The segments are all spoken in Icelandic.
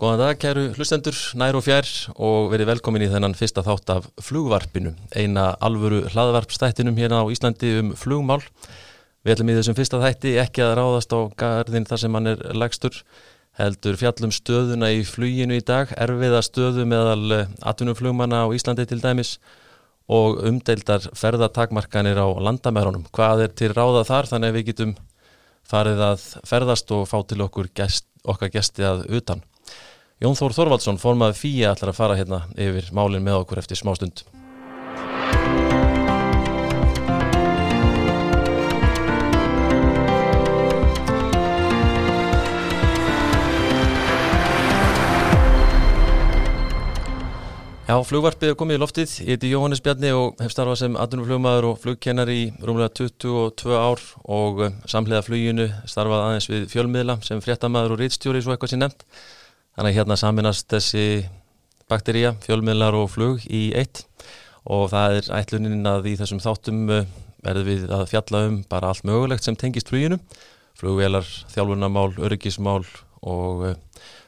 Góðan dag, kæru hlustendur, nær og fjær og verið velkomin í þennan fyrsta þátt af flugvarpinu, eina alvöru hlaðvarpstættinum hérna á Íslandi um flugmál. Við ætlum í þessum fyrsta þætti ekki að ráðast á gardin þar sem hann er lagstur, heldur fjallum stöðuna í fluginu í dag, erfiða stöðu meðal atvinnumflugmanna á Íslandi til dæmis og umdeildar ferðatakmarkanir á landamærunum. Hvað er til ráða þar þannig að við getum farið að ferðast og fá til okkur gest, okkar gesti að utan. Jón Þór Þorvaldsson, formað fýja, ætlar að fara hérna yfir málinn með okkur eftir smá stund. Já, flugvarpið er komið í loftið. Ég heiti Jóhannes Bjarni og hef starfað sem atvinnuflugmaður og flugkennar í rúmlega 22 ár og eh, samhliða fluginu starfað aðeins við fjölmiðla sem fréttamaður og rítstjóri svo eitthvað sem nefnt. Þannig hérna saminast þessi bakteríja, fjölmiðlar og flug í eitt og það er ætlunin að í þessum þáttum eh, verðum við að fjalla um bara allt mögulegt sem tengist fluginu. Flugvelar, þjálfunamál, öryggismál og eh,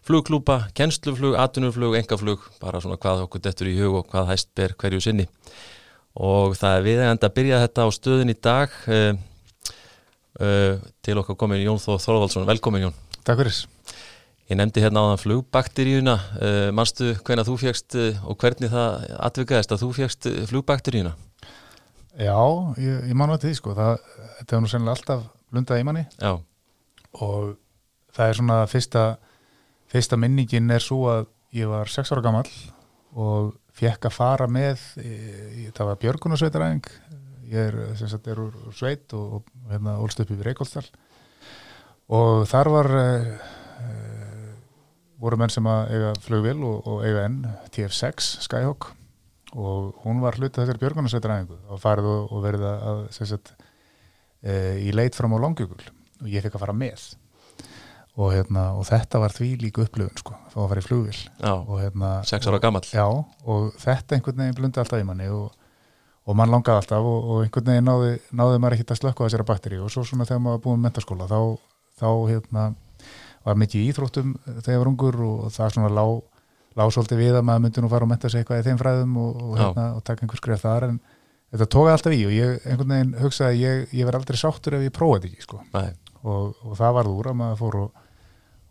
flugklúpa, kennsluflug, atvinnuflug, engaflug, bara svona hvað okkur dettur í hug og hvað hæst ber hverju sinni. Og það er viðegand að byrja þetta á stöðin í dag. Uh, til okkar komin Jón Þóð Þorvaldsson, velkomin Jón. Takk fyrir. Ég nefndi hérna á þann flugbakteríuna, uh, manstu hvernig þú fjækst og hvernig það atvikaðist að þú fjækst flugbakteríuna? Já, ég, ég manu að því sko, það, þetta var nú sennilega alltaf blundað í manni. Já. og það er svona fyrsta Fyrsta minningin er svo að ég var 6 ára gammal og fekk að fara með, e, það var Björgunarsveitaræðing, ég er, sagt, er úr sveit og, og hérna ólst upp yfir Reykjóldsdal og þar var, e, voru menn sem að eiga flugvil og, og eiga enn TF6 Skyhawk og hún var hluta þessari Björgunarsveitaræðingu og farið og, og verið að, sagt, e, í leit fram á Longjökul og ég fekk að fara með. Og, hérna, og þetta var því líka upplöfun sko, þá að fara í flugvill og hérna, sex ára gammal já, og þetta einhvern veginn blundi alltaf í manni og, og mann langaði alltaf og, og einhvern veginn náði, náði maður ekki að slökka þessari bakteri og svo svona þegar maður búið með mentaskóla þá, þá hérna, var mikið íþróttum þegar ég var ungur og það svona lág, lág svolítið við að maður myndi nú fara og menta sig eitthvað í þeim fræðum og hérna, taka einhver skrif þar en þetta tókaði alltaf í og ég einhvern veginn hugsaði að ég, ég verði aldrei sáttur ef ég prófaði ekki sko. og, og það varð úr að maður fór og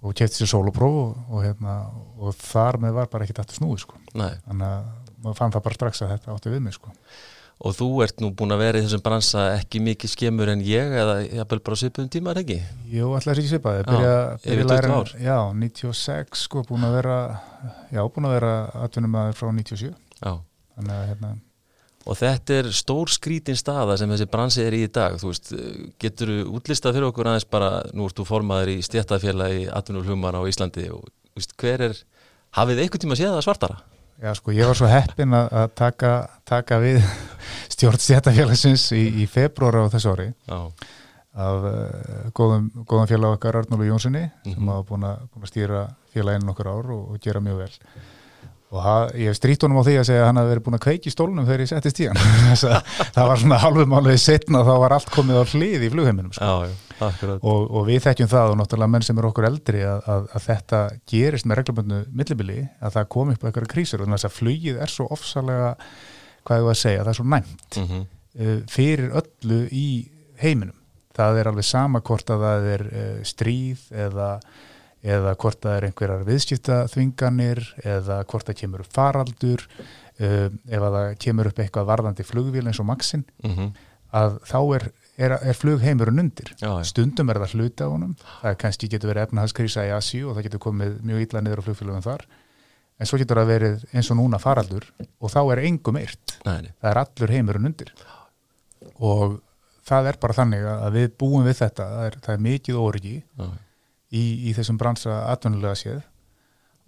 og kæfti sér sólupróf og, og, hérna, og þar með var bara ekkert aftur snúi sko. þannig að maður fann það bara strax að þetta átti við mig sko. Og þú ert nú búin að vera í þessum bransa ekki mikið skemur en ég eða ég haf bara svipuðum tímar ekki? Jú, alltaf er ekki svipaði. Byrja, byrja læra, Já, 96 sko, búin að vera já, búin að vera atvinnum aðeins frá 97 Já. Þannig hérna Og þetta er stór skrítin staða sem þessi bransi er í í dag, þú veist, getur þú útlistað fyrir okkur aðeins bara, nú ert þú formaður í stjættafélagi 18 hlumar á Íslandi og veist, hver er, hafið einhvern tíma séð það svartara? Já sko, ég var svo heppin að taka, taka við stjórn stjættafélagsins í, í februara á þessu ári Já. af uh, góðum, góðum félag okkar Arnólu Jónssoni mm -hmm. sem Mhm. hafa búin að, stýra félaginu nokkur ár og, og gera mjög vel og það, ég hef strýtt honum á því að segja að hann hafi verið búin að kveiki í stólnum þegar ég settist í hann það var svona halvum álega setna þá var allt komið á hlið í flugheiminum sko. Já, já, og, og við þekkjum það og náttúrulega menn sem eru okkur eldri að, að, að þetta gerist með reglumöndu millibili að það komi upp eitthvað krísur og þess að flugið er svo ofsalega hvað ég var að segja, það er svo næmt mm -hmm. uh, fyrir öllu í heiminum það er alveg sama hvort að það er uh, stríð eða eða hvort það er einhverjar viðskiptaþvinganir eða hvort það kemur upp faraldur uh, ef það kemur upp eitthvað varðandi flugvíl eins og maksin Mm -hmm. að þá er, er, er flugheimurinn undir. Já, já. stundum er það hluta á honum. Það kannski getur verið efnahagskrísa í Asíu og það getur komið mjög illa niður á flugfélagum þar. En svo getur það verið eins og núna faraldur og þá er engum nei. það er allur heimurinn undir. Og það er bara þannig að við búum við þetta. Það er, það er mikið Já, í, í þessum bransa atvinnulega séð.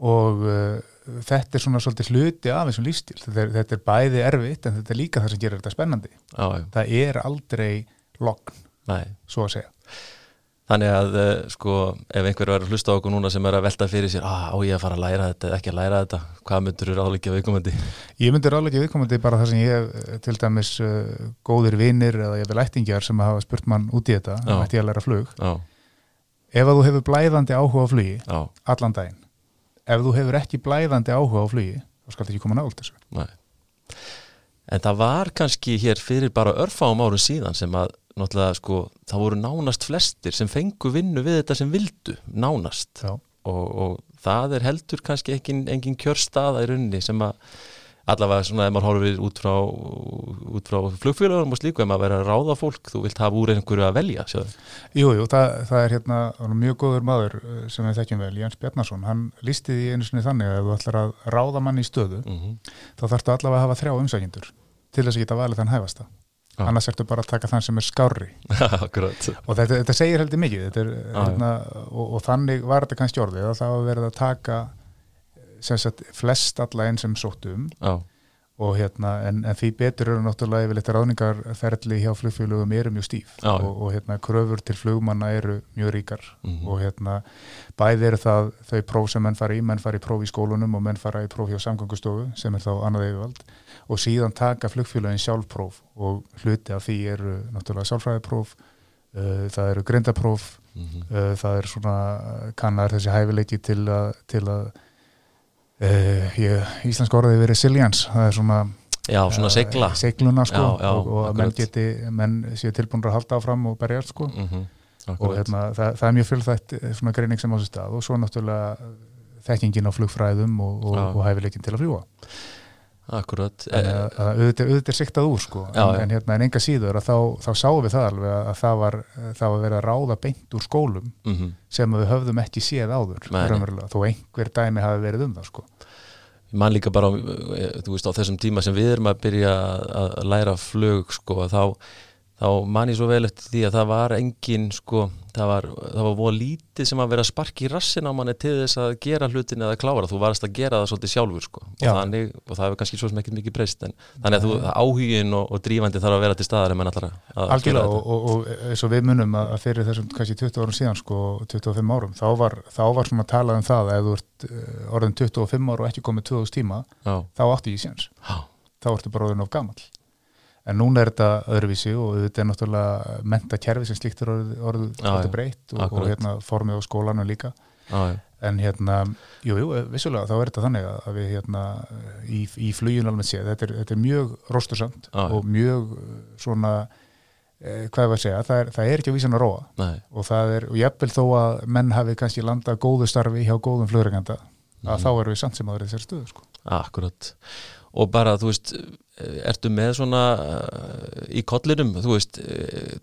Og uh, þetta er svona svolítið hluti af þessum lífstíl þetta er, þetta er bæði erfitt en þetta er líka það sem gerir þetta spennandi. Já, já, það er aldrei logn, nei. svo að segja Þannig að eh, sko ef einhver verður að hlusta á okkur núna sem er að velta fyrir sér ah, á ég að fara að læra þetta eða ekki að læra þetta hvað myndur þú ráðleikja viðkomandi? Ég myndi ráðleika viðkomandi bara það sem ég hef til dæmis uh, góðir vinir eða ég vil ættingjar sem hafa spurt mann út í þetta Já. ætti að læra flug Já, ef að þú hefur blæðandi áhuga á flugi já, allan daginn ef þú hefur ekki blæðandi áhuga á flugi þá skal ekki koma nált þessu Nei. En það var kannski hér fyrir bara örfáum árum síðan sem að náttúrulega sko, það voru nánast flestir sem fengu vinnu við þetta sem vildu, nánast og, og það er heldur kannski engin, engin kjörstaða í runni sem að allavega svona ef maður horfir út frá, út frá flugfélagum og slíku ef maður verður að ráða fólk, þú vilt hafa úr einhverju að velja sjáðu. Jú, jú, það, það er hérna mjög góður maður eh, sem við þekkjum vel, Jens Bjarnason, hann lísti því einu sinni þannig að ef þú ætlar að ráða mann í stöðu mm -hmm. þá þarftu allavega að hafa þrjá umsækjendur til þess að geta valið þann hæfasta Já. annars ertu bara að taka þann sem er Akkurat. Og þetta, þetta segir heldur mikið þetta er, Já, hérna, og, og þannig var þetta kannski orðið að það var verið að taka sem sagt flest alla einn sem sóttu um. Já, og hérna, en, en því betur eru náttúrulega yfirleitt ráðningarferli hjá flugfélögum eru mjög stíf. Já, og, og hérna kröfur til flugmanna eru mjög ríkar. Mhm. og hérna bæði eru það þau próf sem menn fara í, menn fara í próf í skólunum og menn fara í próf hjá samgöngustofu sem er þá annað yfirvald. Og síðan taka flugfélögin sjálfpróf og hluti af því eru náttúrulega sjálfræðipróf uh, það eru grindapróf mm uh, það er svona kannar þessi hæfileiki til að, til að uh, ég, íslensk orðið verið resilience, það er svona já svona eh, segla segluna sko Já, já, og, og að menn geti, menn séu tilbúin að halda áfram og berjast sko. Mm og hérna, það, það er mjög fjölþætt eh, svona greining sem á sér stað. Og svo náttúrulega eh, þekkingin á flugfræðum og, og, og hæfileikin til að fljúa Akkurat. Eh, auðvitað, auðvitað er siktað úr sko. Já, en, en, hérna, en enga síður að þá, þá sáum við það alveg að það var, það var verið að ráða beint úr skólum mm sem við höfðum ekki séð áður þó einhver dæmi hafi verið um það sko Ég man líka bara á, eh, veist, á þessum tíma sem við erum að byrja að læra flug sko, þá, þá man ég svo vel eftir því að það var engin sko, það var, það var voða lítið sem að vera að sparki í rassin á manni til þess að gera hlutin eða klára, þú varst að gera það svolítið sjálfur sko, og, þannig, og það hefur kannski svo sem ekkert mikið breyst, en þannig að þú, áhugin og, og drífandi þarf að vera til staðar en menn allar að að Algjörlega og, og, og eins og við munum að að fyrir þessum kannski 20 árum síðan sko, 25 árum, þá var, þá var svona talað um það að ef þú ert orðin 25 ára og ekki komið 2000 tíma Já, þá áttu ég já, þá ertu bara orðin of gamall en núna er þetta öðruvísi og þetta er náttúrulega menta kerfi sem slíkt er orðið, svolítið já, breytt og, og hérna formið á skólanu líka. Já, en hérna, jú, jú, vissulega þá er þetta þannig að að við hérna í, í fluginu alveg séð, þetta er, þetta er mjög já. og mjög uh, svona eh, hvað er að segja, það er, það er ekki að vísan að róa. Nei, og það er, og jafnvel þó að menn hafi kannski landað góðu starfi hjá góðum flugreganda að Mhm. þá erum við samt sem aður þessari stöðu sko. Akkurat og bara þú veist ertu með svona uh, í kollinum þú veist uh,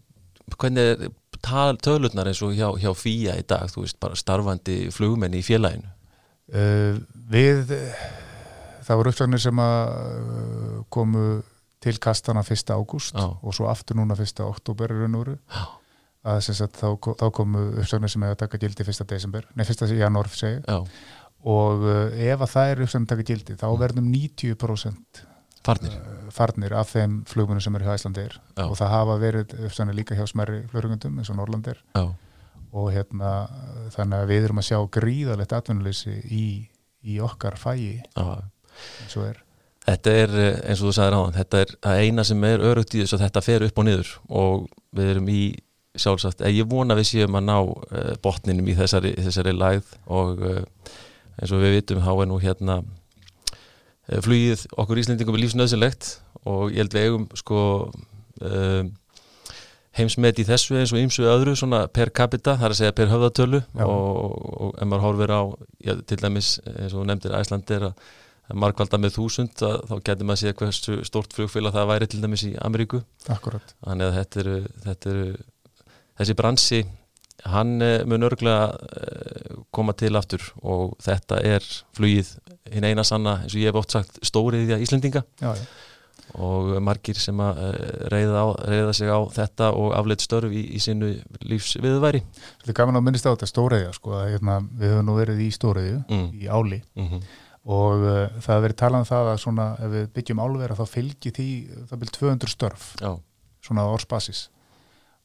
hvernig er tal, tölurnar eins og hjá, hjá FÍA í dag þú veist bara starfandi flugmenn í félaginu uh, við það voru uppsagnir sem að komu til kastana 1. ágúst og svo aftur núna 1. oktober í raun og Já. að sagt, þá, þá komu uppsagnir sem hefur að taka gildi 1. desember, nei 1. janúar og uh, ef að það er uppsagnir að taka gildi, þá verðum 90% farnir. uh, farnir af þeim flugmunum sem eru hjá Íslandir Já. og það hafa verið líka hjá smerri flugungundum eins og Norlandir Já, og hérna þannig að við erum að sjá gríðalegt atvinnuleysi í, í okkar fæi já. eins og er. Þetta er eh, eins og þú sagðir áðan þetta er að eina sem er örugt í þess að þetta fer upp og niður. Og við erum í sjálfsagt, eh, ég vona við séum að ná botninum í þessari, þessari lægð. Og eins og við vitum þá er nú hérna uh, flugið okkur Íslendingum er lífsnöðsynlegt og ég held við eigum sko uh, heimsmet í þessu eins og ymsu öðru svona per capita, það er að segja per höfðatölu Já. og, og ef maður horfir á já, til dæmis eins og nefndir Æsland er að markvalda með þúsund að, þá getur maður að sé hversu stort flugfélag það væri til dæmis í Ameríku Akkurat, þannig að þetta eru, þetta eru þessi bransi hann eh, mun örglega eh, koma til aftur og þetta er flugið hinn eina sanna eins og ég hef oft sagt stóriðja Íslendinga. Já, já, og margir sem að eh, reyða, á, reyða sig á þetta og afleitt störf í, í sínu lífsviðværi þetta er gaman að minnast á þetta stóriðja sko, að hérna, við höfum nú verið í stóriðju mm. í áli. Mm og uh, það hefur verið talað um það að svona ef við byggjum álvera þá fylgir því það byrjum 200 störf. Já, svona á ársbasis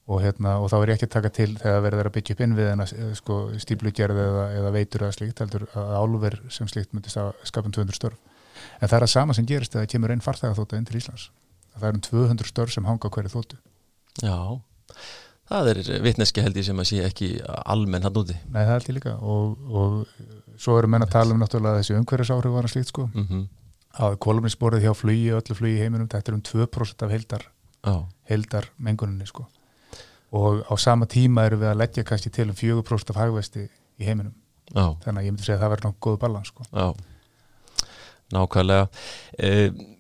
og, hérna, og þá er ég ekki að taka til þegar verður að byggja upp inn við en sko, stíplugerð eða, eða veitur eða slíkt heldur að álver sem slíkt myndi skapa um 200 störf. En það er að sama sem gerist þegar kemur einn farþæga þóttu inn til Íslands. Það er um 200 störf sem hanga hverju þóttu já. Það er vitneski held ég sem að sé ekki almenn hann úti. Nei, það er til líka. Og, og svo eru menn að tala um náttúrulega þessi umhverfisáhrif var að slíkt sko. Mm -hmm. að kolumnisborið hjá flugi, öllu flugi heiminum þetta er um 2% af heildar, heildar menguninni sko og á sama tíma eru við að leggja kannski til um 4% af hagvesti í heiminum. Já, þannig að ég myndi segja að það verður náttúrulega góð balans sko. já. Nákvæmlega. E,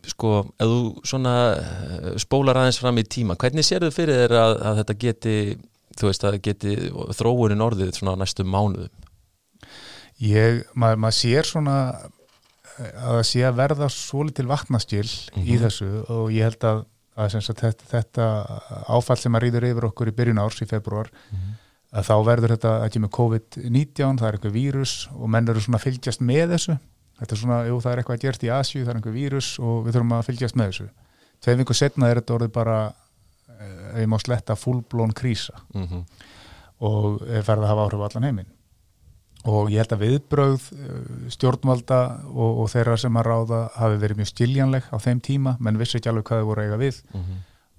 Sko, ef þú svona eh, spólar aðeins fram í tíma hvernig sérðu fyrir þér að, að þetta geti þú veist að geti þróunin orðið svona næstum mánuðum? Ég, maður, maður sér svona eh, að það sé að verða svolítil vatnaskil í Mhm. þessu og ég held að, að sem sagt, þetta, þetta áfall sem að rýður yfir okkur í byrjun árs í februar að þá verður þetta ekki með COVID-19 það er eitthvað vírus og menn eru svona að fylgjast með þessu. Þetta er svona, jú það er eitthvað að gert í Asju það er eitthvað vírus og við þurfum að fylgjast með þessu. Tveim vingur setna er þetta orðið bara eh, ef ég má sletta fullblón krísa. Mm -hmm. og er ferð að hafa áhrif á allan heiminn og ég held að viðbrögð eh, stjórnvalda og, og þeirra sem að ráða hafi verið mjög skiljanleg á þeim tíma. Menn vissi ekki alveg hvað þau voru eiga við.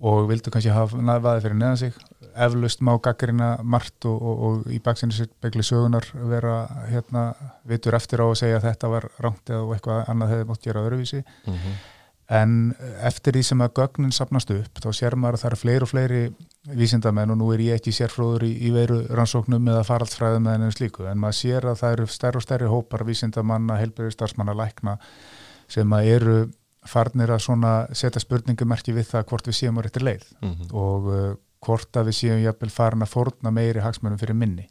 Og vildu kannski hafa næðvaði fyrir neðan sig. Eflaust má gaggrina margt og, og, og í baksinni begli sögunar vera hérna vitur eftir á að segja að þetta var rangt eða eitthvað annað hefði mótt gera öðruvísi en eftir því sem að gögnin sapnast upp þá sér maður að það eru fleiri og fleiri vísindamenn og nú er ég ekki sérfróður í, í veru rannsóknum eða faraldsfræðum enn slíku en maður sér að það eru stærri og stærri hópar vísindamanna, heilbyrði starfsmanna, lækna sem að eru farnir að svona setja spurningumerki við það hvort við séum á réttir leið Mhm. og uh, hvort að við séum jafnvel farin að fórna meiri hagsmunum fyrir minni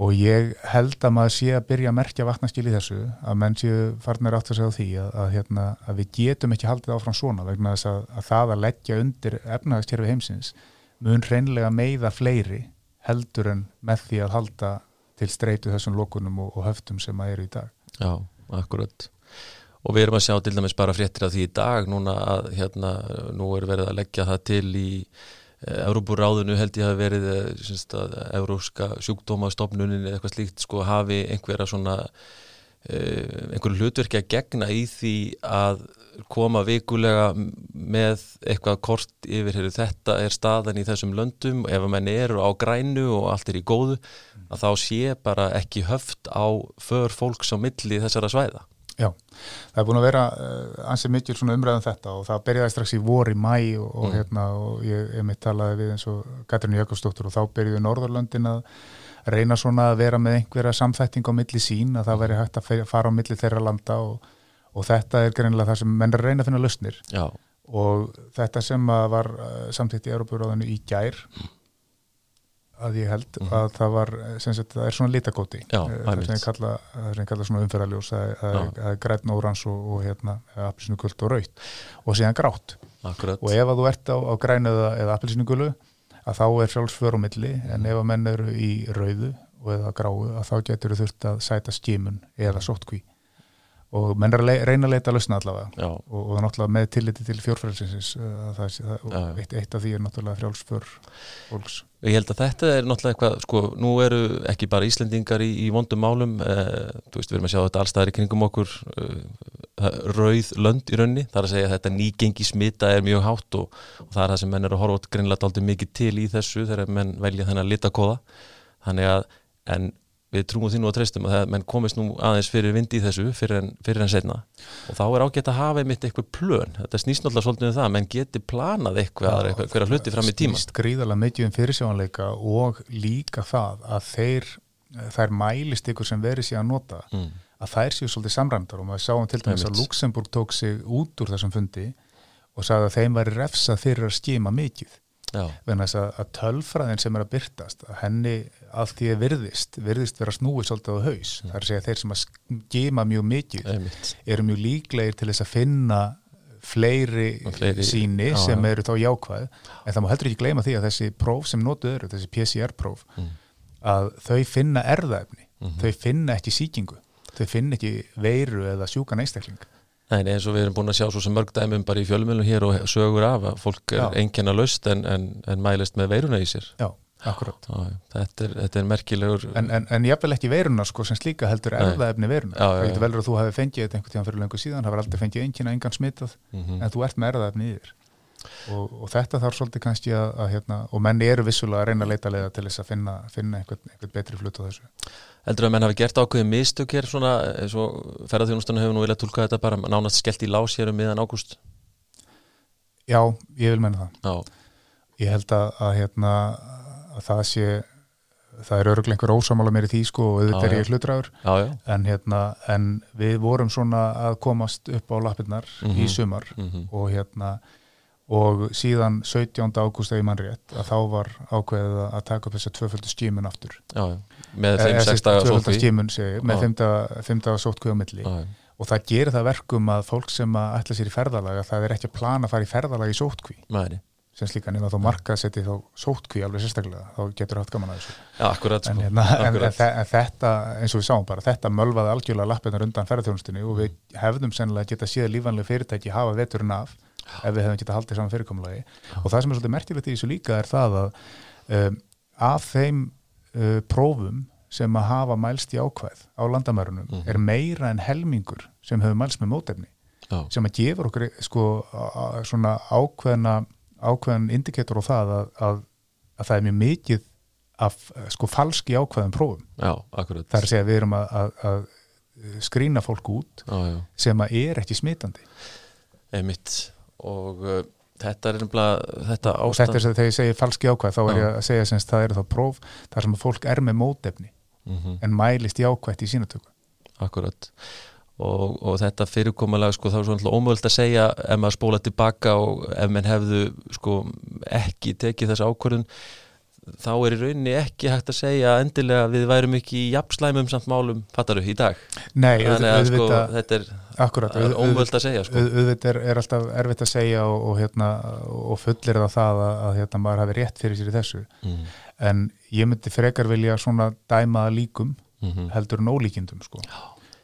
og ég held að maður sé að byrja að merkja vatnaskil í þessu að menn séu farnir átt að segja á því að, að, hérna, að við getum ekki haldið áfram svona vegna þess að, að það að leggja undir efnahagskerfi heimsins mun hreinlega meiða fleiri heldur en með því að halda til streitu þessum lokunum og, og höftum sem að eru í dag. Já, akkurat. Og við erum að sjá til dæmis bara fréttir af því í dag núna að hérna, nú er verið að leggja það til í Európuráðinu held ég hafi verið eh, semst að Európska sjúkdómastofnunin eða eitthvað slíkt sko hafi einhverja svona eh, einhverju hlutverki að gegna í því að koma vikulega með eitthvað kort yfir heyrðu, þetta er staðan í þessum löndum ef að menn eru á grænu og allt er í góðu að þá sé bara ekki höft á för fólks á milli þessara svæða Já, það er búin að vera uh, ansið mikil svona umræðum þetta og það byrjaði strax í vor í mæ og, og, Mm. hérna, og ég, ég mitt talaði við eins og Katrín Jökulsdóttur og þá byrjuði Norðurlöndin að reyna svona að vera með einhverja samþætting á milli sín að það væri hægt að fara á milli þeirra landa og, og þetta er greinilega það sem menn er að reyna að finna lausnir. Já, og þetta sem var uh, samþýtt í Európuráðinu í gær að ég held Mhm. að það var sem sagt, það er svona litakóti. Eh, það einmitt. sem ég kalla, kalla svona umferðaljós það er- er- er grætn órans og, og hérna appilsinu guld og raut og síðan grátt. Akkurat. Og ef að þú ert á, á grænu eða, eða appilsinu gulu að þá er frjálsför á milli en ef að menn eru í rauðu og eða gráu að þá getur þú þurft að sæta skimun eða sótkví og menn er að reyna að leita að lausna allavega. Og, og það er náttúrulega með tilliti til Já, já. eitt, eitt af því er náttúrulega frjálsför fólks. Ég held að þetta er náttúrulega eitthvað, sko, nú eru ekki bara Íslendingar í, í vondum málum eh, þú veist, við erum að sjá þetta allstaðar í kringum okkur eh, rauð lönd í raunni, það er að segja að þetta nýgengi smita er mjög hátt og, og það er það sem menn eru að horfa grinnlega aldrei mikið til í þessu þegar menn velja þennan litakóða. Þannig að, en við trúum því nú að treystum að það, menn komist nú aðeins fyrir vindi í þessu fyrir en, fyrir en setna og þá er ágætt að hafa einmitt eitthvað plön. Þetta snýst náttúrulega svolítið um það, menn geti planað eitthvað, eitthvað, eitthvað hluti fram í tíma snýst gríðarlega mikið um fyrirsjónleika og líka það að þeir þær mælist ykkur sem verið sér að nota mm. að þær séu svolítið samræmdar. Og maður sáum til dæmis að. Luxemburg tók sig út úr þessum fundi og sagði að þeim væri refsað fyrir að skima mikið Þess að, að tölfræðin sem er að byrtast að henni allt því að virðist virðist vera snúið svolítið á haus. Það er að segja þeir sem að skima mjög mikið einmitt. eru mjög líklegir til þess að finna fleiri, fleiri- síni já, sem eru þá jákvæð. En það má heldur ekki gleyma því að þessi próf sem notuð eru, þessi PCR-próf Mm. að þau finna erðaefni Mhm. þau finna ekki sýkingu. Þau finna ekki veiru eða sjúkan einstakling Nei, eins og við erum búin að sjá svo sem mörg dæmum bara í fjölumilum hér og sögur af að fólk er einkenna laust en, en, en mælist með veiruna í sér. Já, já, þetta, er, þetta er merkilegur en, en, en jafnvel ekki veiruna sko sem slíka heldur erðaefni veiruna Já, já, já. getur velur að þú hafi fengið þetta einhvern tíðan fyrir lengur síðan hafur aldrei fengið einnkina engan smitað Mhm. en þú ert með erðaefni yfir og, og þetta þarf svolítið kannski að, að hérna, og menn eru vissulega að reyna að leita leiða til þess að finna, finna einhvern, einhvern betri flut á þessu Heldur að menn hafi gert ákveðið mistök hér svona, eins og ferðarþjónustunum hefur nú viljað tólka þetta bara nánast skellt í lás hér um miðan ágúst? Já, ég vil menna það. Já, ég held að, að, hérna, að það sé það er öruglega einhver ósamála mér í því sko og auðvitað er ég hlutræður já, já. En, hérna, en við vorum svona að komast upp á lappirnar Mhm. í sumar mm og hérna og síðan 17. ágúst eða ég mann rétt að þá var ákveðið að taka upp þessa tvöföldu skímun aftur. Já, já, með Eh, 5-6 sem sagt, daga tvöföldu sótkví með Já. 5 daga sótkví á milli já. og það gerir það verkum að fólk sem að ætla sér í ferðalag að það er ekki að plana að fara í ferðalag í sótkví sem slíka nema þá markað setji þá sótkví alveg sérstaklega, þá getur haft gaman að þessu Já, akkurat, en, sko. hérna, en, en, akkurat. þe- en þetta, eins og við sáum bara þetta mölvaði algjörlega lappirnar undan ferðarþjónustinni og við hefðum sennilega geta séð lífanlega fyrirtæki hafa veturinn af ef við hefðum geta haldið saman fyrirkomulagi og það sem er svolítið merkilegt í þessu líka er það að um, af þeim uh, prófum sem að hafa mælst í ákvæð á landamærunum Mhm. er meira en helmingur sem hefur mælst með mótefni. Já, sem að gefur okkur sko svona ákveðna ákveðan indikator á það að, að, að það er mjög mikið af sko falski ákveðum prófum. Já, það er að segja að við erum að, að, að skrína fólk út Já, já, sem að er ekki smitandi. Einmitt. Og uh, þetta er nefnilega þetta og þetta ástand er sem þegar ég segi falski ákvæð þá er ég að segja sem það eru þá próf þar sem að fólk er með mótefni mm en mælist í ákvætt í sínatöku Akkurat. Og, og þetta fyrirkomulega sko þá er svona ómögult að segja ef maður spóla tilbaka og ef menn hefðu sko ekki tekið þessa ákvörðun þá er í rauninni ekki hægt að segja endilega við værum ekki í jafnslæmum samt málum fattaru í dag. Nei, þannig að sko þetta er akkurat, ómögult að segja sko. auðvitað er, er alltaf erfitt að segja og, og, hérna, og fullir það það að, að hérna, maður hafi rétt fyrir sér í þessu. Mm en ég myndi frekar vilja svona dæma líkum -hmm. heldur en ólíkindum sko.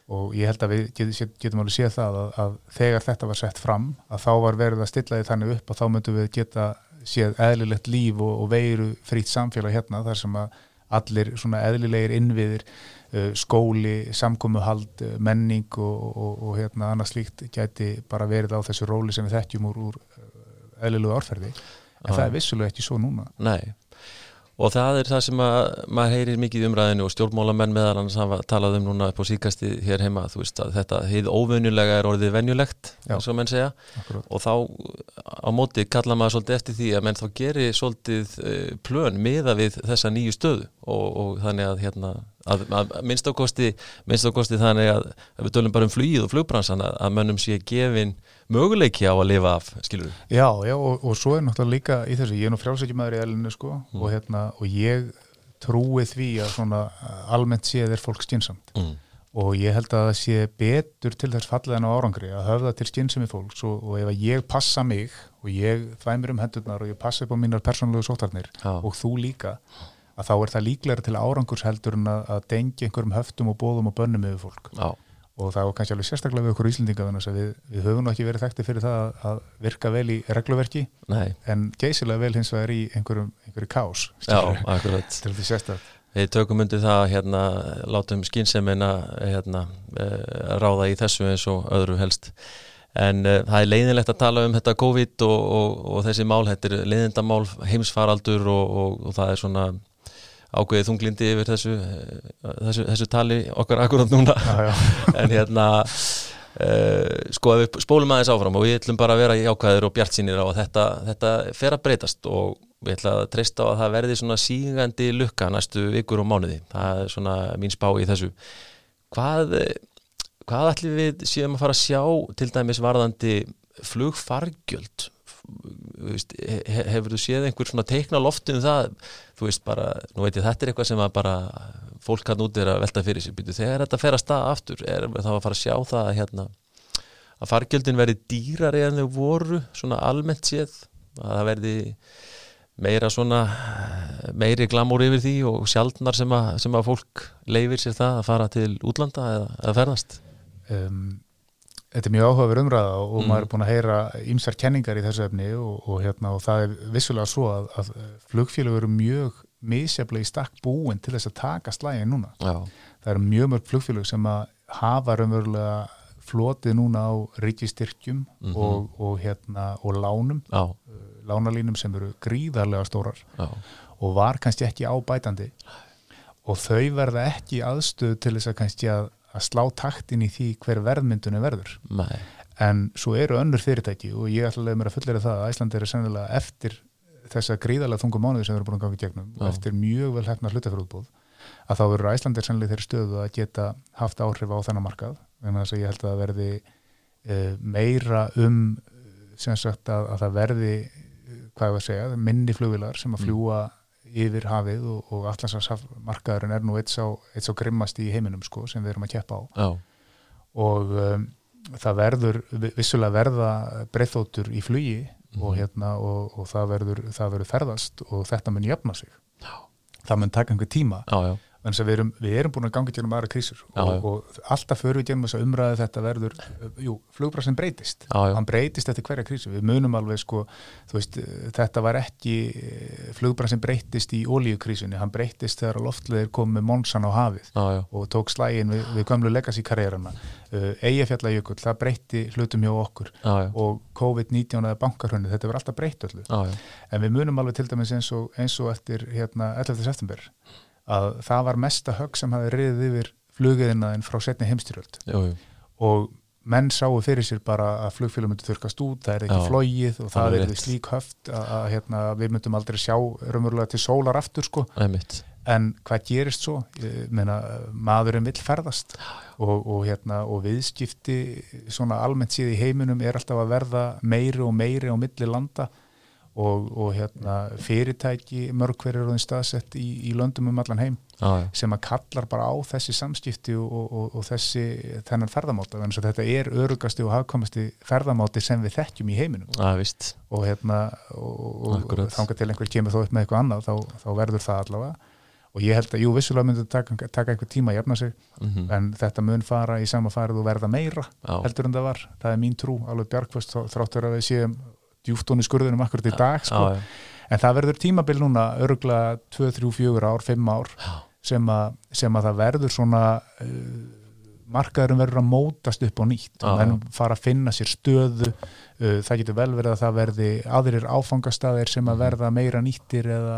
og ég held að við getum, getum alveg séð það að, að þegar þetta var sett fram að þá var verið að stilla því þannig upp að þá myndum við geta séð eðlilegt líf og, og veiru frýtt samfélag hérna þar sem að allir svona eðlilegir innviðir uh, skóli, samkomuhald uh, menning og, og, og hérna annað slíkt gæti bara verið á þessu róli sem við þekkjum úr, úr uh, eðlilegu árferði. En Já. það er vissulega ekki svo núna. Nei og það er það sem að maður heyrir mikið umræðinu og stjórnmálamenn meðal annars hafa talað um núna upp á síkasti hér heima þú veist að þetta heið óvenjulega er orðið venjulegt eins og menn segja. Akkurat. og þá á móti kalla maður svolítið eftir því að menn þá geri svolítið uh, plön miða við þessa nýju stöðu. Og, og þannig að hérna að, að minnst ákosti þannig að, að við tölum bara um flugið og flugbransan að, að mönnum sé gefin möguleiki á að lifa af skilur Já, já, og, og svo er náttúrulega líka í þessu, ég er nú frjálsækjumæður í elinu sko og, hérna, og ég trúi því að svona almennt séð er fólk skynsamt mm. og ég held að það sé betur til þess fallið en á árangri að höfða til skynsemi fólks og, og ef að ég passa mig og ég þvæmir um hendurnar og ég passa upp á mínar persónulegu sótarnir Já. og þú líka að þá er það líklega til árangurs heldur en að, að dengja einhverjum höftum og bóðum og bönnum yfir fólk. Já, og það var kannski alveg sérstaklega við okkur Íslendinga við, við höfum ekki verið þekkti fyrir það að, virka vel í regluverki nei, en geysilega vel hins vegar í einhverjum, einhverju kás Við tökum undir það að hérna, látum skynsemmina hérna, uh, ráða í þessu eins og öðru helst. En uh, það er leiðinlegt að tala um þetta COVID og, og, og þessi mál, þetta er leiðindamál, heimsfaraldur og, og, og það er svona ákveðið þunglindi yfir þessu, eh, þessu, þessu tali okkar akkurat núna. já, já. en hérna, uh, sko ef við spólum aðeins áfram og við ætlum bara að vera jákvæðir og bjart sínir á að þetta, þetta fer að breytast og við ætlum að treysta á að það verði svona sígandi lukka næstu vikur og mánuði það er svona mín spá í þessu hvað, hvað ætlum við séum að fara að sjá til dæmis varðandi flugfargjöld veist, he, hefur þú séð einhver svona teikna lofti um það? Þú veist bara, nú veit ég þetta er eitthvað sem að bara fólk hann út er að velta fyrir sér. Býtu, þegar þetta fer að staða aftur er þá að fara að sjá það að hérna að fargjöldin verði dýrari en þau voru svona almennt séð? Að það verði meira svona meiri glamúr yfir því og sjaldnar sem að, sem að fólk leifir sér það að fara til útlanda eða, eða ferðast? Um, Þetta er mjög áhugaverð umræða og Mm. maður er búin að heyra ýmsar kenningar í þessu efni og, og, hérna, og það er vissulega svo að, að flugfélög eru mjög misjaflega í stakk búin til þess að taka slægin núna. Já, Það eru mjög mörg flugfélög sem að hafa raunverulega flotið núna á ríkistyrkjum Mhm. og, og, hérna, og lánum, já, uh, lánalínum sem eru gríðarlega stórar já, og var kannski ekki ábætandi og þau verða ekki aðstöð til þess að kannski að, að slá taktin í því hver verðmyndunum verður nei, en svo eru önnur fyrirtæki og ég ætla að mér að fullera það að Æsland eru sennilega eftir þessa gríðarlega þungu mánuði sem við erum búin að ganga í gegnum Já. eftir mjög vel hefna hlutafjörútbúð að þá verður Æsland er sennilega þeirri stöðu að geta haft áhrif á þennan markað að þess að ég held að það verði e, meira um sem sagt að, að það verði eh, hvað ég var að segja, minni flugvilar sem að Mm. Yfir hafið og, og allansars markaðurinn er nú eitt sá, eitt sá grimmast í heiminum sko, sem við erum að keppa á. Já, og um, það verður vi- vissulega verða breyþóttur í flugi og, Mhm. hérna, og, og það, verður, það verður ferðast og þetta mun jafna sig. Já. það mun taka einhver tíma. Já, já, en við erum, við erum búin að ganga gennum aðra krísur Já, og, og alltaf förum við gennum þess að umræða þetta verður, uh, jú, flugbrassin breytist. Já, já, hann breytist eftir hverja krísu. Við munum alveg sko, þú veist eh, þetta var ekki, flugbrassin breytist í ólíukrísunni, hann breytist þegar loftleðir kom með Monsan á hafið og tók slægin við, við gömlu legacy karriérana uh, Eyjafjallajökull, það breytti hlutum hjá okkur og COVID-19 eða bankarhönni, þetta verður alltaf breytt öllu. En við munum alveg til dæmis eins og, eins og eftir hérna 11. september að það var mesta högg sem hafi riðið yfir flugiðinaðin frá setni heimstyrjöld og menn sáu fyrir sér bara að flugfélum myndi þurkast út, það er ekki Já, flogið og það er slík höft að, að hérna, við myndum aldrei sjá raunverulega til sólar aftur sko. En hvað gerist svo? Meina, maðurinn vill ferðast. Og, og, hérna, og viðskipti svona almennt síð í heiminum er alltaf að verða meiri og meiri á milli landa og, og hérna, fyrirtæki mörg hver er staðsett í, í löndum um allan heim já, já, sem að kallar bara á þessi samskipti og, og, og þessi þennan ferðamáta þannig að þetta er örugasti og hafkomasti ferðamáti sem við þekkjum í heiminum. Víst, og hérna og, og, og þangað til einhver kemur þó upp með eitthvað annað þá, þá verður það allavega. Og ég held að, jú, vissulega myndi taka, taka einhver tíma að jafna sig, mhm, en þetta mun fara í sama farið og verða meira já, heldur en það var, það er mín trú, alveg bjargfast þráttur að við séum djúftónu skurðunum akkurat í dag, sko, já, já, en það verður tímabil núna örgla 2, 3, 4 ár, 5 ár sem, a, sem að það verður svona uh, markaðurum verður að mótast upp á nýtt. Og já. fara að finna sér stöðu uh, það getur vel verið að það verði aðrir áfangastæðir sem Mhm. að verða meira nýttir eða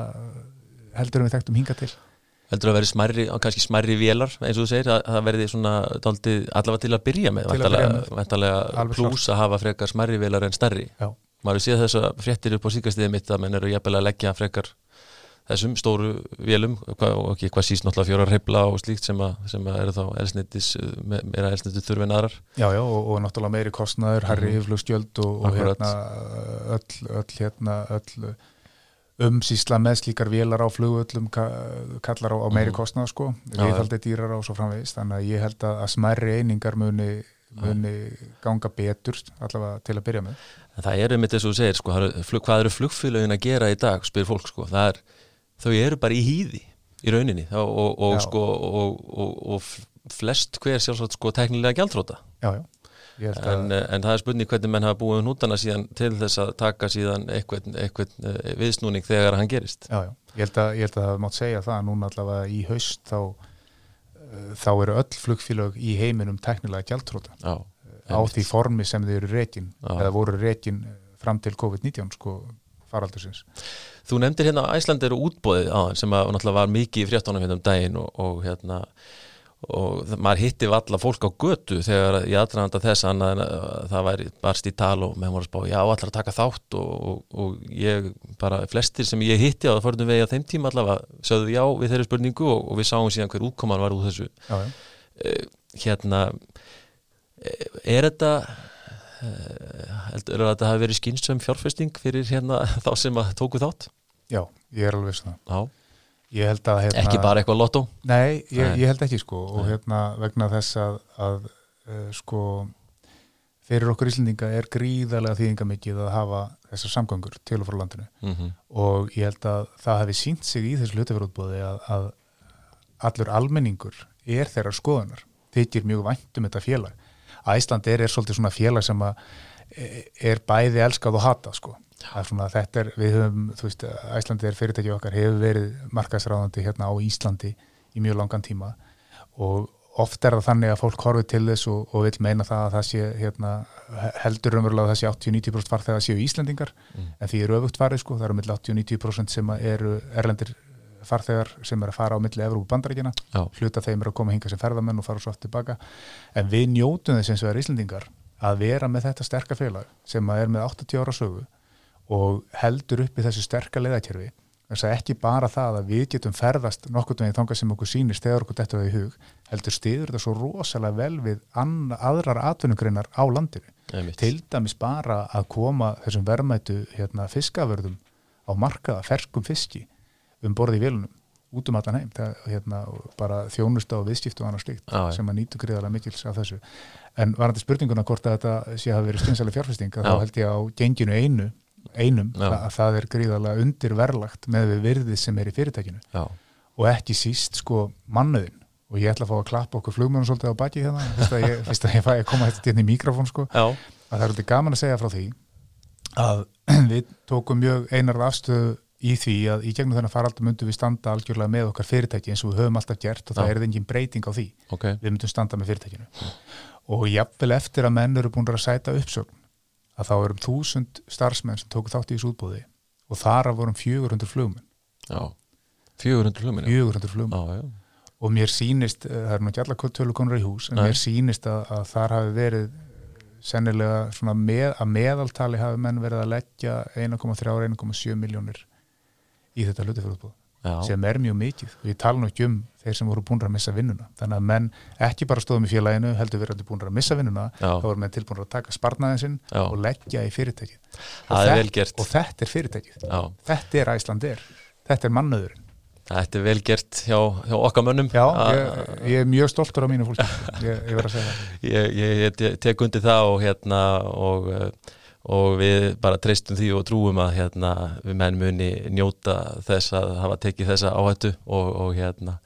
heldur en við þekktum hinga til. Heldur að verði smærri, kannski smærri vélar eins og þú segir, að að það verði svona daldið, allavega til að byrja með Alveg plús að hafa frekar smærri vélar en stærri. Já. Maður séð þess að fréttir upp á síkastiðið mitt að menn eru jafnvel að leggja frekar þessum stóru vélum hvað, og ekki hvað síst náttúrulega fjóra reyfla og slíkt sem, að, sem að eru þá elsnittis meira elsnitu þurfi en aðrar Já, já, og, og náttúrulega meiri kostnaður, herri Mhm. yfirflugstjöld og, og hérna öll, öll, hérna, öll umsýsla með slíkar vélar á flugöllum kallar á, á meiri Mhm. kostnað sko, Já, já. viðhaldi dýrar og svo framvegist, þannig að ég held að, að smærri einingar muni, muni ganga betur allavega til að byrja með. En það eru mitt þess að þú segir sko, hvað eru flugfélögin að gera í dag spyr fólk sko, það er, þau eru bara í hýði í rauninni. Og, og, og, sko, og, og, og flest hver sjálfsagt sko teknilega held en, eh, en það er spurning hvernig menn hafa búið nútana síðan til þess að taka síðan eitthvað, eitthvað eh, viðsnúning þegar hann gerist. Já, já, ég held að, ég held að það mátt segja það að núna allavega í haust þá, uh, þá eru öll flugfélög í heiminum teknilega gjaldtróta. Á því formi sem þau eru Já. eða voru rekin fram til COVID-19 sko faraldursins. Þú nefndir hérna að Æsland eru útbóðið á sem að náttúrulega var mikið í fréttónum hérna um daginn og, og hérna og maður hitti valla fólk á götu þegar ég aðdraðanda þess að það væri barst í tal og með voru að spá já allar að taka þátt og, og, og ég bara flestir sem ég hitti á það fórnum vegi á þeim tíma allavega sögðu já við þeirri spurningu og, og við sáum síðan hver útkoman var úr þessu Já, já. Eh, hérna eh, er þetta eh, heldur að þetta hafi verið skynsum fjárfesting fyrir hérna þá sem að tóku þátt já, ég er alveg svona. já, Ég held að hérna, ekki bara eitthvað lottó Nei, ég, Nei. ég held ekki sko og Nei. hérna vegna þess að, að uh, sko fyrir okkur Íslendinga er gríðarlega þýðingamikið að hafa þessar samgöngur til og frá landinu mm -hmm. og ég held að það hefði sínt sig í þessu hlutafjörútbóði að, að allur almenningur er þeirra skoðunar þykir mjög vænt um þetta félag Æsland er, er svolítið svona félag sem að e, er bæði elskað og hata sko. Svona, þetta er, við höfum, þú veist, Æslandi er fyrirtæki okkar, hefur verið markaðsráðandi hérna á Íslandi í mjög langan tíma. Og, oft er það þannig að fólk horfið til þess og, og vil meina það að það sé hérna, heldur umverulega að það sé 80-90% farþegar séu Íslandingar Mm. en því er öfugt farið sko, það eru milli 80-90% sem að eru erlendir farþegar sem eru að fara á milli Evrópu bandaríkina Já, hluta þeim eru að koma hinga sem ferðamenn og fara svo aftur tilbaka. En við njótum þess eins og er Íslandingar að vera með þetta sterka félag sem er með 80 ára sögu og heldur upp í þessu sterka leiðakerfi. Þess að ekki bara það að við getum ferðast nokkurn veginn þangað sem okkur sýnist þegar okkur þetta við í hug heldur stiður þetta svo rosalega vel við anna, aðrar atvinnugreinar á landinu. Til dæmis bara að koma þessum verðmætu hérna, fiskaförðum á markaða ferskum fiski um borði í vélunum út um allan heim. Það, hérna, bara þjónusta og viðskiptu og annað slíkt Já, já. sem að nýtu greiðarlega mikils af þessu. En varandi spurninguna hvort að þetta sé að vera stjórnsæli fjárfesting að þá held ég á genginu einu einum Já. að það er gríðarlega undirverlagt með við virðið sem er í fyrirtækinu. Já, og ekki síst sko mannuðin og ég ætla að fá að klappa okkur flugmjörnum svolítið á baki hérna fyrst að ég, fyrst að ég fæ að koma þetta inn í mikrofón sko. Já, að það er alltaf gaman að segja frá því að við tókum mjög einar afstöðu í því að í gegnum þennan faraldum myndum við standa algjörlega með okkar fyrirtæki eins og við höfum alltaf gert og það Já. er engin breyting á því. Ok. Við myndum standa með fyrirtækinu. Og jafnvel eftir að menn eru búin að sæta uppsögn að þá erum þúsund starfsmenn sem tóku þátt í þessu útbúði og þar af vorum 400 flugmenn. Já, 400 flugminni 400 flugmenn. Já, já, og mér sýnist, eh, það er nú ekki alla tölu konur í hús, en Nei. mér sýnist að, að þar hafi verið sennilega með, að meðaltali hafi menn verið að leggja 1,3-1,7 miljónir í þetta hlutafjörðbúð sem er mjög mikið. Og ég tala nú ekki um þeir sem voru búin að missa vinnuna. Þannig að menn ekki bara stóðum í félaginu heldur verið búin að missa vinnuna Já. þá voru menn tilbúin að taka sparnaðin sinn Já. og leggja í fyrirtækið. Og, og þetta er fyrirtækið. Já. Þetta er Æslandir, þetta er mannöðurinn Þetta er vel gert hjá, hjá okkar mönnum. Já, ég, ég er mjög stoltur á mínu fólki. Ég, ég verð að segja það. Ég, ég, ég te- tek undir það og hérna og, eh, og við bara treystum því og trúum að hérna við menn muni njóta þess að hafa tekið þessa áhættu og, og hérna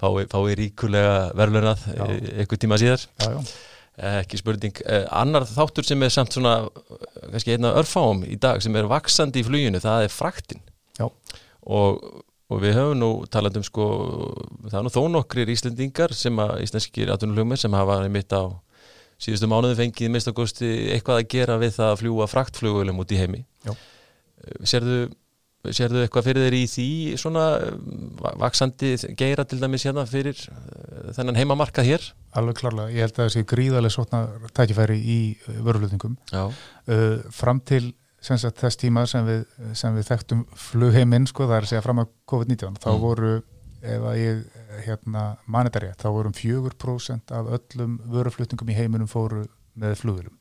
fái, fái ríkulega verðlunað Já. eitthvað tíma síðar já, já. Ekki spurning Eh, annar þáttur sem er samt svona kannski einna örfáum í dag sem er vaksandi í fluginu, það er fraktin og, og við höfum nú talað um sko það er nú þó nokkrir Íslendingar sem að íslenskir atvinnulugmir sem hafa mitt á síðustu mánuði fengið mistakosti eitthvað að gera við það að fljúa fraktflugulum út í heimi. Eh, Sérðu Sérðu eitthvað fyrir þeir í því svona eh, va- vaksandi geira til dæmis hérna fyrir eh, þennan heimamarkað hér? alveg klarlega, ég held að það sé gríðarlega sótna tækifæri í vörulutningum Já, uh, fram til sagt, þess tíma sem við, sem við þekktum flugheiminn, sko, það er að segja fram að COVID-19, þá Mm. voru ef að ég hérna manetari þá vorum 4% af öllum vöruflutningum í heiminum fóru með flugulum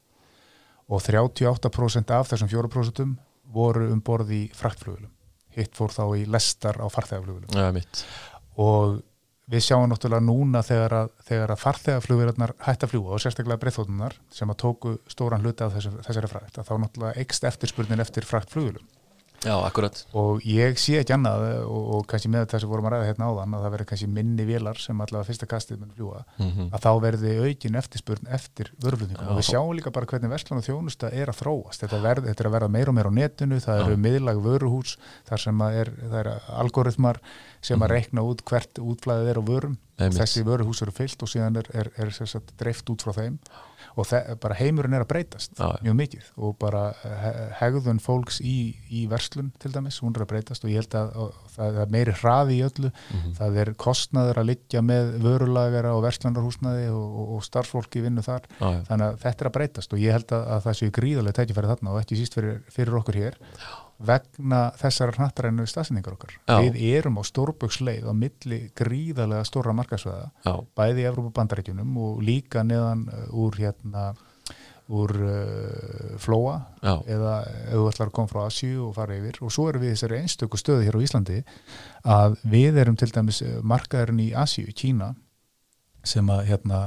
og 38% af þessum 4% voru um borð í fraktflugulum hitt fór þá í lestar á farþegaflugulum já, mitt og við sjáum náttúrulega núna þegar að, þegar að farþegaflugverðarnar hætt að fljúa og sérstaklega breyþótunar sem að tóku stóran hluti af þessu, þessari frækt að þá náttúrulega ekst eftirspurnin eftir frækt flugulum Já, akkurat og ég sé ekki annað og, og kannski með þess að vorum að ræða hérna áðan að það verður kannski minni vélar sem allavega fyrsta kastið mun fljúa mm að þá verði aukin eftirspurn eftir vöruflutningum Já. og við sjáum líka bara hvernig verslan og þjónusta er að þróast þetta, verð, þetta er að verða meira og meira á netinu það Já. eru miðlag vöruhús þar sem er, það eru algoritmar sem að Mhm. reikna út hvert útflæðið er á vörum Einmitt. þessi vöruhús eru fyllt og síðan er, er, er, dreift út frá þeim og bara heimurinn er að breytast Já, já. mjög mikið. Og bara he hegðun fólks í, í verslun til dæmis, hún er að breytast. Og ég held að og, það er meiri hraði í öllu. Mhm. það er kostnaður að liggja með vörulagara og verslanarhúsnaði og, og, og starfsfólki vinnu þar. Já, já. þannig að þetta er að breytast. Og ég held að, að það séu gríðarlega tækifæri þarna. Og ekki síst fyrir, fyrir okkur hér vegna þessara hnattarænu staðsendingar okkar. Já. við erum á stórböksleið á milli gríðarlega stóra markasvæða já, bæði í Evrópa bandaríkjunum og líka neðan uh, úr hérna úr uh, flóa já, eða þú ætlar að koma frá Asju og fara yfir. Og svo erum við þessari einstöku stöðu hér á Íslandi að við erum til dæmis eh, markaðurinn í Asju, Kína sem að hérna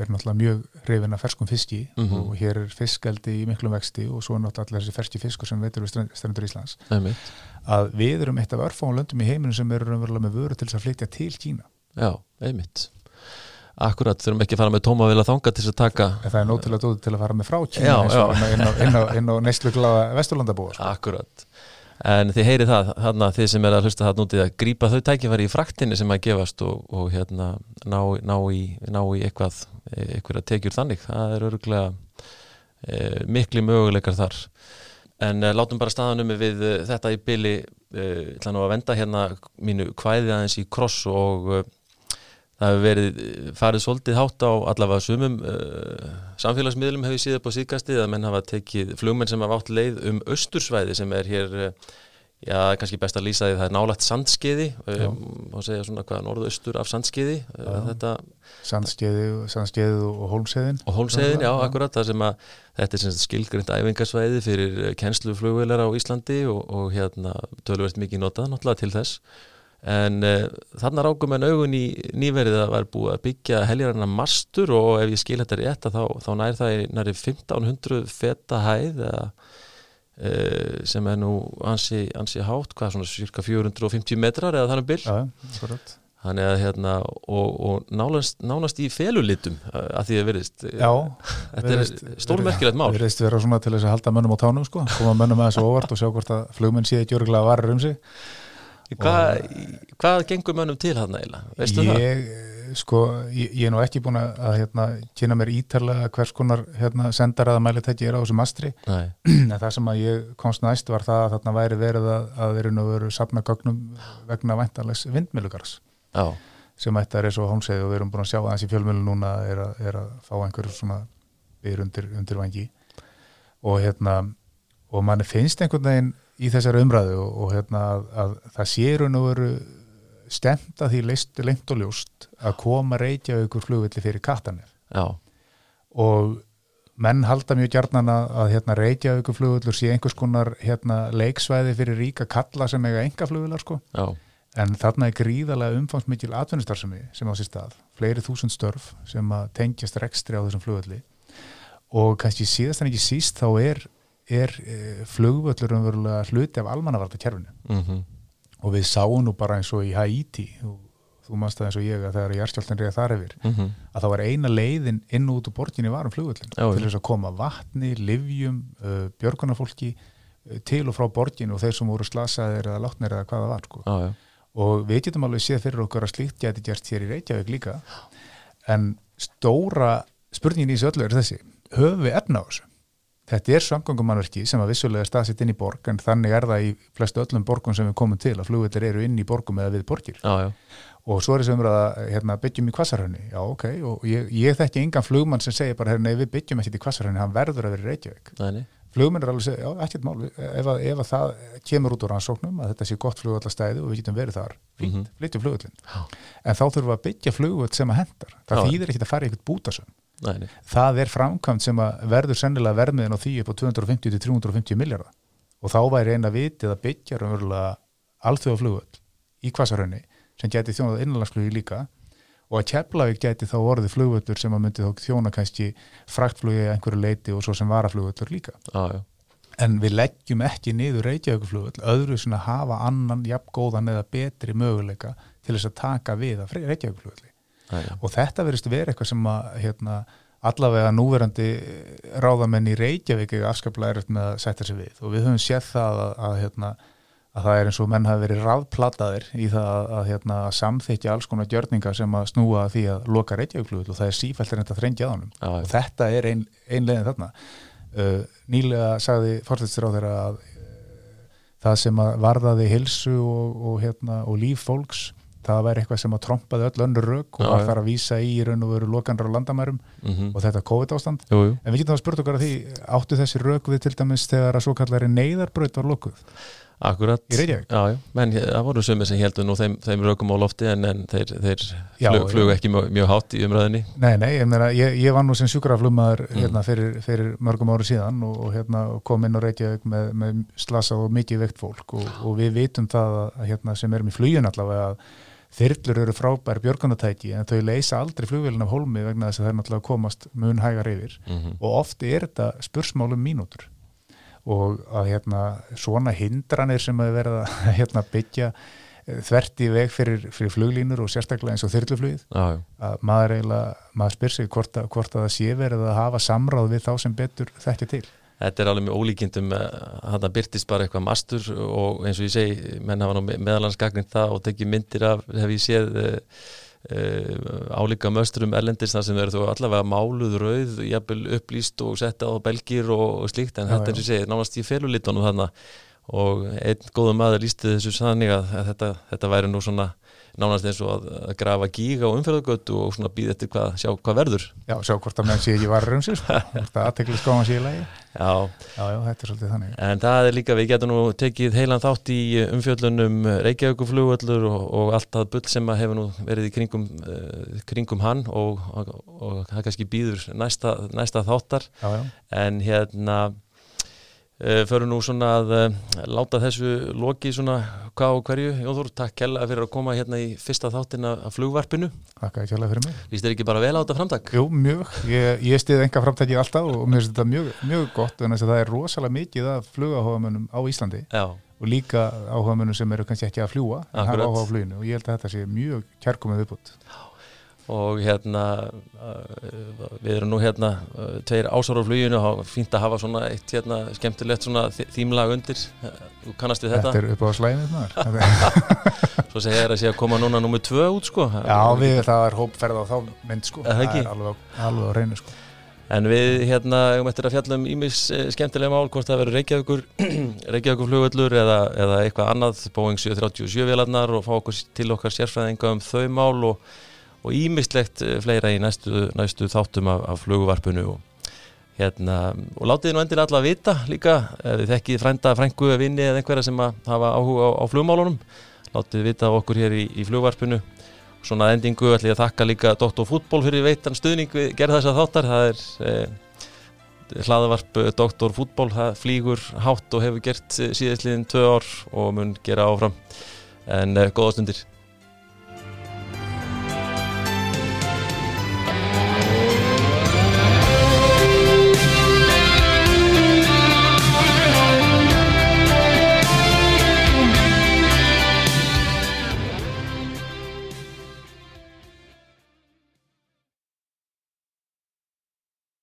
er náttúrulega mjög hrifin af ferskum fiski Mhm. og hér er fiskeldi í miklum vexti og svo er náttúrulega þessi ferski fiskur sem veitur við strend- strendur Íslands einmitt að við erum eitt af örfáum löndum í heiminu sem eru með vöru til þess að flytja til Kína Já, einmitt Akkurat, þurfum ekki að fara með tóma vilja þanga til þess að taka en það er nótilega dótið til að fara með frá Kína Já, já. inn á, á, á neyslu gláða vesturlandabúa sko. Akkurat en þið heyrið það, þarna þið sem er að hlusta það nútið að grípa þau tækifæri í fraktinni sem að gefast og, og hérna ná, ná, í, ná í eitthvað eitthvað að tekjur þannig, það er örgulega e, mikli möguleikar þar. En e, látum bara staðanum við e, þetta í byli e, ætla nú að venda hérna mínu kvæði aðeins í kross og e, það hefur verið farið svolítið hátt á allavega sumum uh, samfélagsmiðlum hefur síðan på síkastið að menn hafa tekið flugmenn sem hafa átt leið um austursvæði sem er hér uh, já, kannski best að lýsa því það er nálagt sandskeiði um, og segja svona hvað norðaustur af sandskeiði uh, Sandskeiði, sandskeiði og hólmseiðin og hólmseiðin, já, akkurat það sem að þetta er skilgrind æfingarsvæði fyrir kennsluflugvelar á Íslandi og, og hérna tölverst mikið notað náttúrulega til þess en uh, þarna rákum en augun í nýverið að var búið að byggja heljaranna mastur og ef ég skil þetta rétt þá, þá nær það í næri 1500 feta hæð eða, uh, sem er nú ansi, ansi hátt, hvað svona cirka 450 metrar eða þannig byll ja, þannig að hérna og, og nánast, nánast í felulitum að því að verðist þetta er stórmerkilegt mál. verðist vera svona til þess að halda mönnum á tánum sko, koma mönnum að þessu óvart og sjá hvort að flugmenn sé ekki örgulega varir um sig Hvað, hvað gengur mönnum til hann eiginlega? Veistu ég, það? Sko, ég, ég er nú ekki búin að hérna, kynna mér ítarlega hvers konar hérna, sendaraða mælitæki er á þessu mastri. En það sem að ég komst næst var það að þarna væri verið að, að þeir eru veru sapna gögnum vegna væntanlegs vindmilugars sem ætti að reysa á hónsegi og við erum búin að sjá aðeins í fjölmjölu núna er að, er að fá einhverjum svona byr undir, undir vangi og hérna og manni finnst einhvern veginn í þessari umræðu og, og hérna að, að það séur nú veru stemt að því leist lengt og ljóst að koma reykja ykkur flugvilli fyrir kattanir Já. og menn halda mjög gjarnan að, að hérna, reykja ykkur flugvillur sé einhvers konar hérna, leiksvæði fyrir ríka kalla sem eiga enga flugvillar sko Já. en þarna er gríðarlega umfangsmikil atvinnustarfsemi sem á sér stað, fleiri þúsund störf sem að tengjast rekstri á þessum flugvilli og kannski síðast en ekki síst þá er er e, flugvöllur umverulega hluti af almannavartakerfinu mm -hmm. og við sáum nú bara eins og í Haiti og þú mannst það eins og ég að þegar Jærskjálfinn reyða þar yfir mm -hmm. að það var eina leiðin inn út úr borginni varum flugvöllin Já, til þess að koma vatni, livjum uh, björgunarfólki uh, til og frá borginu og þeir sem voru slasaðir eða látnir eða hvaða var sko. Já, og við getum alveg séð fyrir okkur að slíkt geti gert hér í Reykjavík líka. En stóra spurningin í þessu öllu er þessi. Höfum við efna á þessu Þetta er samgangumannverki sem að vissulega er staðsitt inn í borg en þannig er það í flestu öllum borgum sem við komum til að flugveldir eru inn í borgum eða við borgir. Já, já. og svo er þess að hérna, byggjum í kvassarhönni, já ok og ég, ég þekki engan flugmann sem segir bara nei við byggjum ekkert í kvassarhönni, hann verður að vera í Reykjavík. Flugmenn er alveg að segja, já ekkert mál ef, að, ef að það kemur út úr rannsóknum að þetta sé gott flugvallastæði og við getum verið þar fínt, mm -hmm. flytjum flugvallin en þá þurfum við að byggja flugvall sem að hendar það þýðir ekkert að fara í eitthvað bútasum Nei, það er framkvæmt sem að verður sennilega vermiðin á því upp á 250-350 miljardar og þá væri eina vitið að byggja raunverulega alþjóðaflugöld í kvasarhönni sem geti þjónað innanlandsflugi líka. Og að Keflavík geti þá orðið flugvöldur sem að myndi þá þjóna kannski fraktflugi einhverju leiti og svo sem varaflugvöldur líka. Ah, en við leggjum ekki niður Reykjavíkflugvöld öðru sem að hafa annan jafn góðan eða betri möguleika til þess að taka við af Reykjavíkflugvöldi og þetta verist verið eitthvað sem að hérna, allavega núverandi ráðamenn í Reykjavík er afskaplega erfitt með að setja sig við. Og við höfum séð það að, að, hérna, að það er eins og menn hafi verið ráðplataðir í það að, að hérna, samþykja alls konar gjörningar sem að snúa því að loka Reykjavíkflugul og það er sífælt er þetta þrengja á hann og þetta er ein, ein leiðin þarna. Uh, nýlega sagði fórstættistur á þeirra að uh, það sem að varðaði hilsu og, og, hérna, og líf fólks það væri eitthvað sem að trompaði öll önnur rauk og var þar að vísa í raun og veru lokanrar á landamærum mm -hmm. og þetta COVID ástand jú, jú. en við getum að spurt okkar að því áttu þessi rauk við til dæmis þegar að svo kallari neyðarbröð var lokuð? Akkurat, já, menn það voru sumir sem heldur nú þeim, þeim raukum á lofti en, en þeir, þeir já, flug, flug ekki mjög, mjög hátt í umræðinni Nei, nei, ég, meina, ég, ég var nú sem sjúkraflummaður mm. hérna, fyrir, fyrir mörgum ári síðan og, og hérna, kom inn á Reykjavík með, með slasa og mikið veikt fólk og, og við vitum það að, hérna, sem erum í flugin allavega að þyrlur eru frábær björgunatæki en þau leysa aldrei flugvélina af holmi vegna þess að það er náttúrulega komast mun hægar yfir. Mm -hmm. og ofti er þetta spursmálum mínútur. Og að hérna svona hindranir sem að verða að hérna, byggja þvert í veg fyrir, fyrir fluglínur og sérstaklega eins og þyrluflugið ah, að maður eiginlega, maður spyr sig hvort að, hvort að það sé verið að hafa samráð við þá sem betur þekkja til Þetta er alveg með ólíkindum hann byrtist bara eitthvað mastur og eins og ég segi, menn hafa nú meðalansgagnin það og tekið myndir af, hef ég séð uh, uh, álíka mösturum erlendis þar sem verður þú allavega máluð rauð, jafnvel upplýst og setta á belgir og, og slíkt en já, þetta er eins og ég segi, nánast í felulitunum þannig og einn góðum maður lísti þessu sannig að þetta, þetta væri nú svona nánast eins og að, að grafa gíga og umferðagötu og svona býða eftir hvað, sjá hvað verður. Já, sjá hvort að menn sé ekki var raunsis sko. hvort að aðtekli skóma sé í lagi. Já. já, já, þetta er svolítið þannig. En það er líka, við getum nú tekið heilan þátt í umfjöllunum Reykjavíkuflugvöldur og, og allt það bull sem að hefur nú verið í kringum, uh, kringum hann og, og það kannski býður næsta, næsta þáttar. Já, en hérna Uh, förum nú svona að uh, láta þessu loki svona hvað og hverju. Jóður, takk kella fyrir að koma hérna í fyrsta þáttin af flugvarpinu. Takk að kella fyrir mig. Lýst þér ekki bara vel á þetta framtak? Jú, mjög, ég, ég stiði enga framtaki alltaf og mér finnst þetta mjög, mjög gott en það er rosalega mikið af flugáháðamönnum á Íslandi Já. og líka áháðamönnum sem eru kannski ekki að fljúa en hafa áháð á fluginu og ég held að þetta sé mjög kærkomið uppbútt og hérna uh, við erum nú hérna uh, tveir ására á fluginu og fínt að hafa svona eitt hérna skemmtilegt svona þýmlag undir. Þú kannast við þetta? Þetta er upp á slæðin Svo segir það að sé að koma núna nummið tvö út sko. Já, við, það er hópferð á þá mynd sko. Það er alveg, alveg á reynu sko. En við hérna um eftir að fjalla um ímis eh, skemmtilega mál hvort það verður Reykjavíkur Reykjavíkur flugvöllur eða, eða eitthvað annað Boeing 737 vélarnar og fá okkur til okkar sérfræðinga um þau mál og og ímislegt eh, fleira í næstu, næstu þáttum af, af fluguvarpunu og, hérna, og látið nú endilega alla að vita líka, ef þið þekkið frænda, frængu vinni eða einhverja sem hafa áhuga á, á flugmálunum, látið vita okkur hér í, í flugvarpinu svona endingu ætlum ég að þakka líka Dr. Fútból fyrir veitan stuðning við gerð þess að þáttar það er eh, hlaðavarp eh, Dr. Fútból, það flýgur hátt og hefur gert síðastliðin tvö ár og mun gera áfram en eh, góða stundir